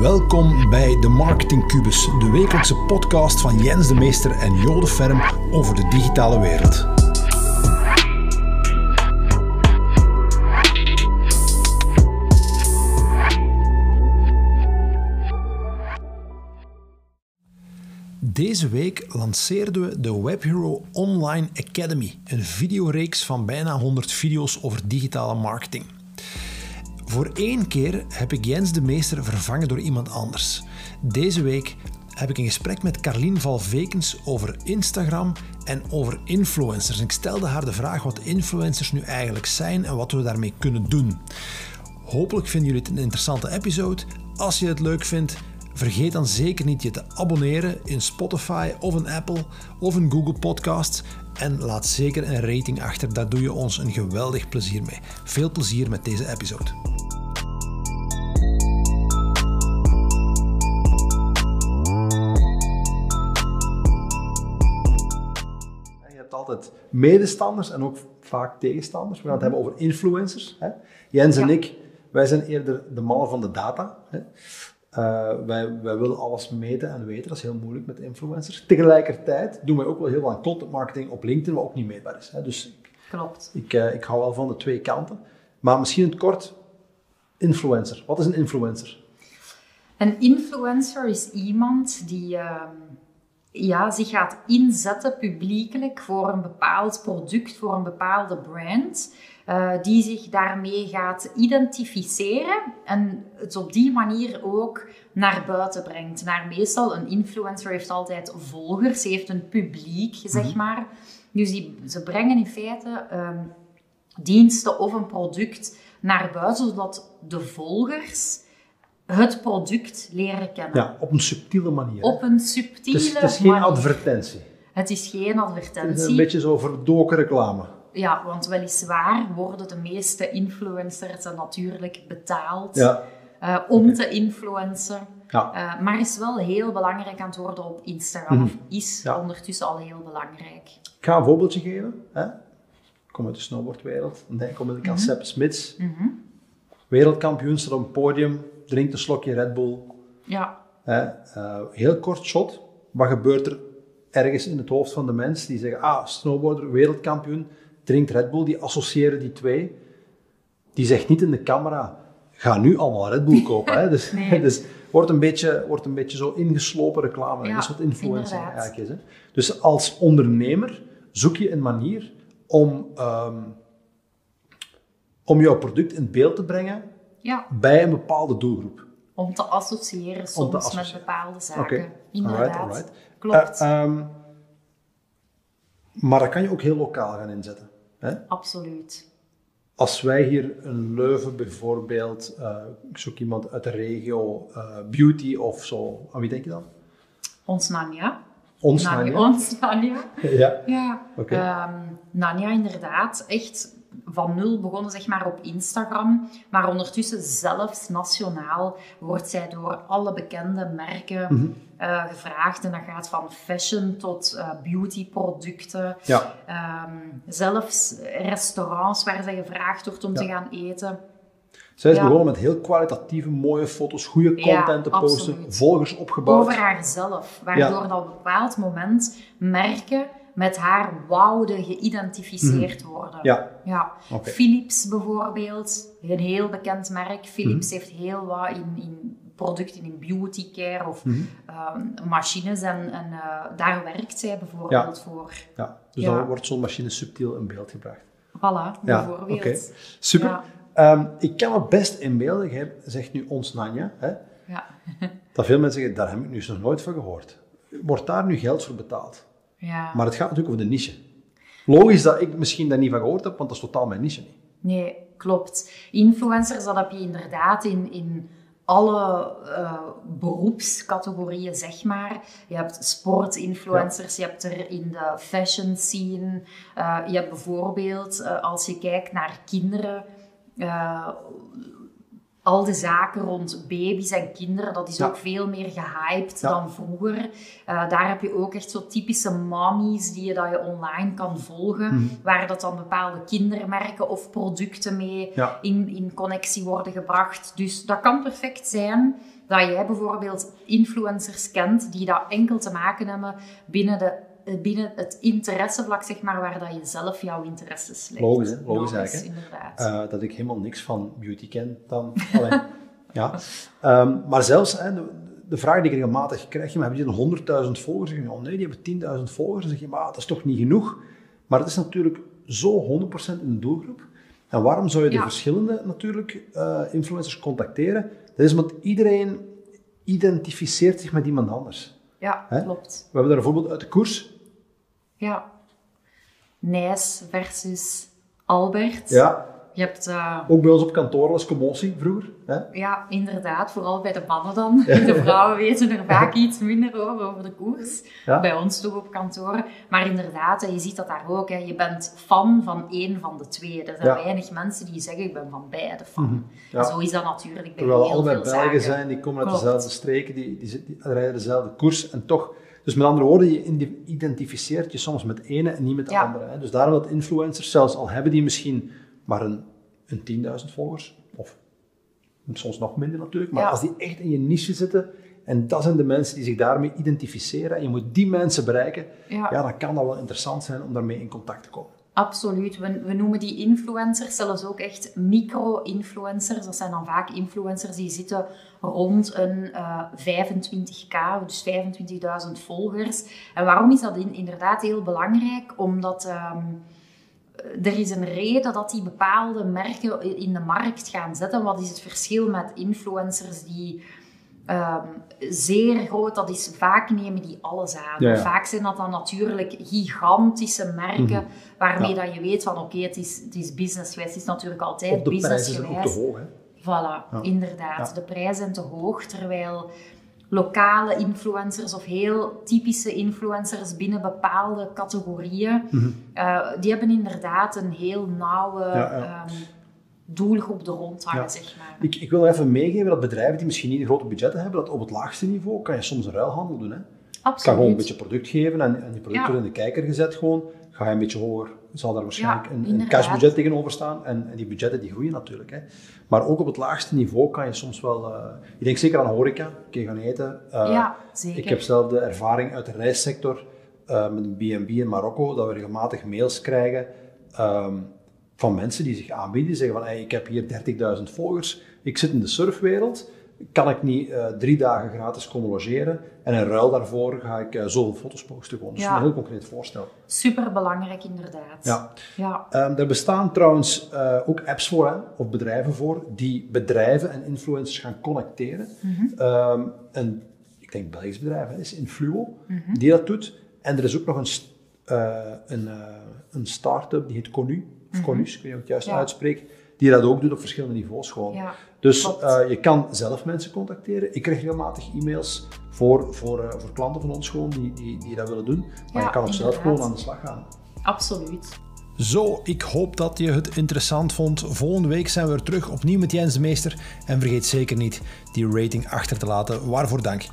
Welkom bij de Marketing Cubus, de wekelijkse podcast van Jens de Meester en Jode Ferm over de digitale wereld. Deze week lanceerden we de WebHero Online Academy, een videoreeks van bijna 100 video's over digitale marketing. Voor één keer heb ik Jens de Meester vervangen door iemand anders. Deze week heb ik een gesprek met Carlien Valvekens over Instagram en over influencers. En ik stelde haar de vraag wat influencers nu eigenlijk zijn en wat we daarmee kunnen doen. Hopelijk vinden jullie het een interessante episode. Als je het leuk vindt, vergeet dan zeker niet je te abonneren in Spotify of in Apple of in Google Podcasts. En laat zeker een rating achter, daar doe je ons een geweldig plezier mee. Veel plezier met deze episode. Altijd medestanders en ook vaak tegenstanders. We gaan het hebben over influencers. Hè. Jens en ik, wij zijn eerder de mannen van de data. Hè. Eh, wij, wij willen alles meten en weten. Dat is heel moeilijk met influencers. Tegelijkertijd doen wij ook wel heel veel aan content marketing op LinkedIn, wat ook niet meetbaar is. Hè. Dus Klopt. ik, eh, ik hou wel van de twee kanten. Maar misschien in het kort, influencer. Wat is een influencer? Een influencer is iemand die ehm, ja, zich gaat inzetten publiekelijk voor een bepaald product, voor een bepaalde brand. eh, die zich daarmee gaat identificeren en het op die manier ook naar buiten brengt. Naar meestal, een influencer heeft altijd volgers, heeft een publiek, zeg maar. Dus die, ze brengen in feite ehm, diensten of een product naar buiten, zodat de volgers het product leren kennen. Ja, op een subtiele manier. Op een subtiele het, is, het is geen manier. advertentie. Het is geen Het is advertentie. een beetje zo verdoken reclame. Ja, want weliswaar worden de meeste influencers natuurlijk betaald Ja. eh, om te influencen. Ja. Eh, maar is wel heel belangrijk aan het worden op Instagram. Is Mhm. Ja. ondertussen al heel belangrijk. Ik ga een voorbeeldje geven. Hè. Ik kom uit de snowboardwereld. Dan denk ik onmiddellijk aan Sepp Smits. Mhm. Wereldkampioen staat op een podium, drinkt een slokje Red Bull. Ja, Hè. Eh, heel kort shot. Wat gebeurt er ergens in het hoofd van de mens? Die zeggen, ah, snowboarder, wereldkampioen, drinkt Red Bull. Die associëren die twee. Die zegt niet in de camera, ga nu allemaal Red Bull kopen. Hè. Dus, Nee. dus wordt, een beetje, wordt een beetje zo ingeslopen reclame. Ja, dat is wat influencing inderdaad. eigenlijk is. Hè. Dus als ondernemer zoek je een manier om, ehm, om jouw product in beeld te brengen ja, bij een bepaalde doelgroep. om te associëren soms met associëren. bepaalde zaken. Oké, Inderdaad. alright, alright. Klopt, Eh, ehm, maar dat kan je ook heel lokaal gaan inzetten. Hè? absoluut. Als wij hier in Leuven bijvoorbeeld, eh, ik zoek iemand uit de regio, eh, beauty of zo, aan wie denk je dan? Ons Nanja. Ons Nanja. Ons Nanja. Ja. Ja, Oké. Ehm, Nanja inderdaad, echt van nul begonnen zeg maar op Instagram, maar ondertussen zelfs nationaal wordt zij door alle bekende merken Mhm. eh, gevraagd en dat gaat van fashion tot eh, beautyproducten. ja. Ehm, zelfs restaurants waar zij gevraagd wordt om Ja. te gaan eten. Zij is Ja. begonnen met heel kwalitatieve, mooie foto's, goede content te posten, absoluut. volgers opgebouwd. over haarzelf, waardoor dat op een bepaald moment merken met haar wouden geïdentificeerd worden. Mhm. Ja, Ja. Philips bijvoorbeeld, een heel bekend merk. Philips Mhm. heeft heel wat in, in producten in beauty care of Mhm. ehm, machines en, en eh, daar werkt zij bijvoorbeeld voor. ja. Dus Ja. dan wordt zo'n machine subtiel in beeld gebracht. Voilà, Ja, bijvoorbeeld. oké. Super. Ehm, ik kan me best inbeelden, jij zegt nu ons Nanja, hè, Ja. dat veel mensen zeggen, daar heb ik nu nog nooit van gehoord. Wordt daar nu geld voor betaald? Ja. Maar het gaat natuurlijk over de niche. Logisch dat ik misschien daar niet van gehoord heb, want dat is totaal mijn niche niet. Nee, klopt. Influencers, dat heb je inderdaad in, in alle eh, beroepscategorieën, zeg maar. Je hebt sportinfluencers, je hebt er in de fashion scene. eh, je hebt bijvoorbeeld, eh, als je kijkt naar kinderen, al de zaken rond baby's en kinderen, dat is Ja. ook veel meer gehyped Ja. dan vroeger. Eh, daar heb je ook echt zo typische mommies die je, dat je online kan volgen, Mhm. waar dat dan bepaalde kindermerken of producten mee Ja. in, in connectie worden gebracht. Dus dat kan perfect zijn dat jij bijvoorbeeld influencers kent die dat enkel te maken hebben binnen, de, binnen het interessevlak, zeg maar, waar dat je zelf jouw interesses legt. Logisch, hè? Logisch. Inderdaad. Uh, dat ik helemaal niks van beauty ken dan. ja. Um, maar zelfs, hè, de, de, vraag die ik regelmatig krijg, maar hebben die 100.000 volgers? Zeg je, oh nee, die hebben 10.000 volgers. Dan zeg je, maar dat is toch niet genoeg? Maar het is natuurlijk zo 100% in de doelgroep. En waarom zou je de verschillende natuurlijk uh, influencers contacteren? Dat is omdat iedereen identificeert zich met iemand anders. Ja, klopt. We hebben daar een voorbeeld uit de koers. Ja. Nijs versus Albert. Ja. Je hebt, uh, Ook bij ons op kantoor was commotie vroeger. Hè? Ja, inderdaad. Vooral bij de mannen dan. De vrouwen weten er vaak iets minder over, over de koers. Bij ons toch op kantoor. Maar inderdaad, je ziet dat daar ook. Hè. Je bent fan van één van de twee. Er zijn weinig mensen die zeggen, ik ben van beide fan. Mm Zo is dat natuurlijk bij Terwijl heel allebei veel Belgen zijn, die komen uit dezelfde streken, die, die, die rijden dezelfde koers. En toch... Dus met andere woorden, je identificeert je soms met ene en niet met de andere. Hè. Dus daarom dat influencers, zelfs al hebben die misschien maar een, een 10.000 volgers, of soms nog minder natuurlijk, maar als die echt in je niche zitten, en dat zijn de mensen die zich daarmee identificeren, en je moet die mensen bereiken, ja. dan kan dat wel interessant zijn om daarmee in contact te komen. Absoluut. We, we, noemen die influencers zelfs ook echt micro-influencers. Dat zijn dan vaak influencers die zitten rond een uh, eh, 25k, dus 25.000 volgers. En waarom is dat inderdaad heel belangrijk? Omdat ehm, er is een reden dat die bepaalde merken in de markt gaan zetten. Wat is het verschil met influencers die um, zeer groot, dat is vaak nemen die alles aan. Vaak zijn dat dan natuurlijk gigantische merken mhm. waarmee dat je weet van oké, het, is, het is businessgewijs. Het is natuurlijk altijd businessgewijs. De hoog, hè? Voilà, inderdaad. De prijzen zijn te hoog, terwijl lokale influencers of heel typische influencers binnen bepaalde categorieën. Mhm. Eh, die hebben inderdaad een heel nauwe ehm, doelgroep er rond hangen, zeg maar. Ik, ik wil even meegeven dat bedrijven die misschien niet grote budgetten hebben, dat op het laagste niveau kan je soms een ruilhandel doen. Hè? Absoluut. kan gewoon een beetje product geven en, en die product wordt in de kijker gezet gewoon. Ga je een beetje hoger, zal daar waarschijnlijk een, een, cashbudget tegenover staan. En, en, die budgetten die groeien natuurlijk. Hè. Maar ook op het laagste niveau kan je soms wel... Uh, ik denk zeker aan horeca, kun je gaan eten. Uh, ja, zeker. Ik heb zelf de ervaring uit de reissector uh, met een B&B in Marokko, dat we regelmatig mails krijgen um, van mensen die zich aanbieden. Die zeggen van, hey, ik heb hier 30.000 volgers, ik zit in de surfwereld kan ik niet uh, drie dagen gratis komen logeren en in ruil daarvoor ga ik uh, zoveel foto's posten gewoon. Dus ja. een heel concreet voorstel. Super belangrijk inderdaad. Ja. ja. Um, er bestaan trouwens uh, ook apps voor, hè, of bedrijven voor, die bedrijven en influencers gaan connecteren. Mm -hmm. um, en ik denk Belgisch bedrijf hè, is Influo, mm -hmm. die dat doet. En er is ook nog een, een, een start-up, die heet Conu, of mm -hmm. Conus, ik weet niet hoe ik het juist ja. uitspreek die dat ook doet op verschillende niveaus gewoon. Ja, dus uh, je kan zelf mensen contacteren. Ik krijg regelmatig e-mails voor, voor, uh, voor klanten van ons gewoon die, die, die dat willen doen. Maar ja, je kan ook zelf gewoon aan de slag gaan. Absoluut. Zo, ik hoop dat je het interessant vond. Volgende week zijn we weer terug opnieuw met Jens de Meester. En vergeet zeker niet die rating achter te laten. Waarvoor dank.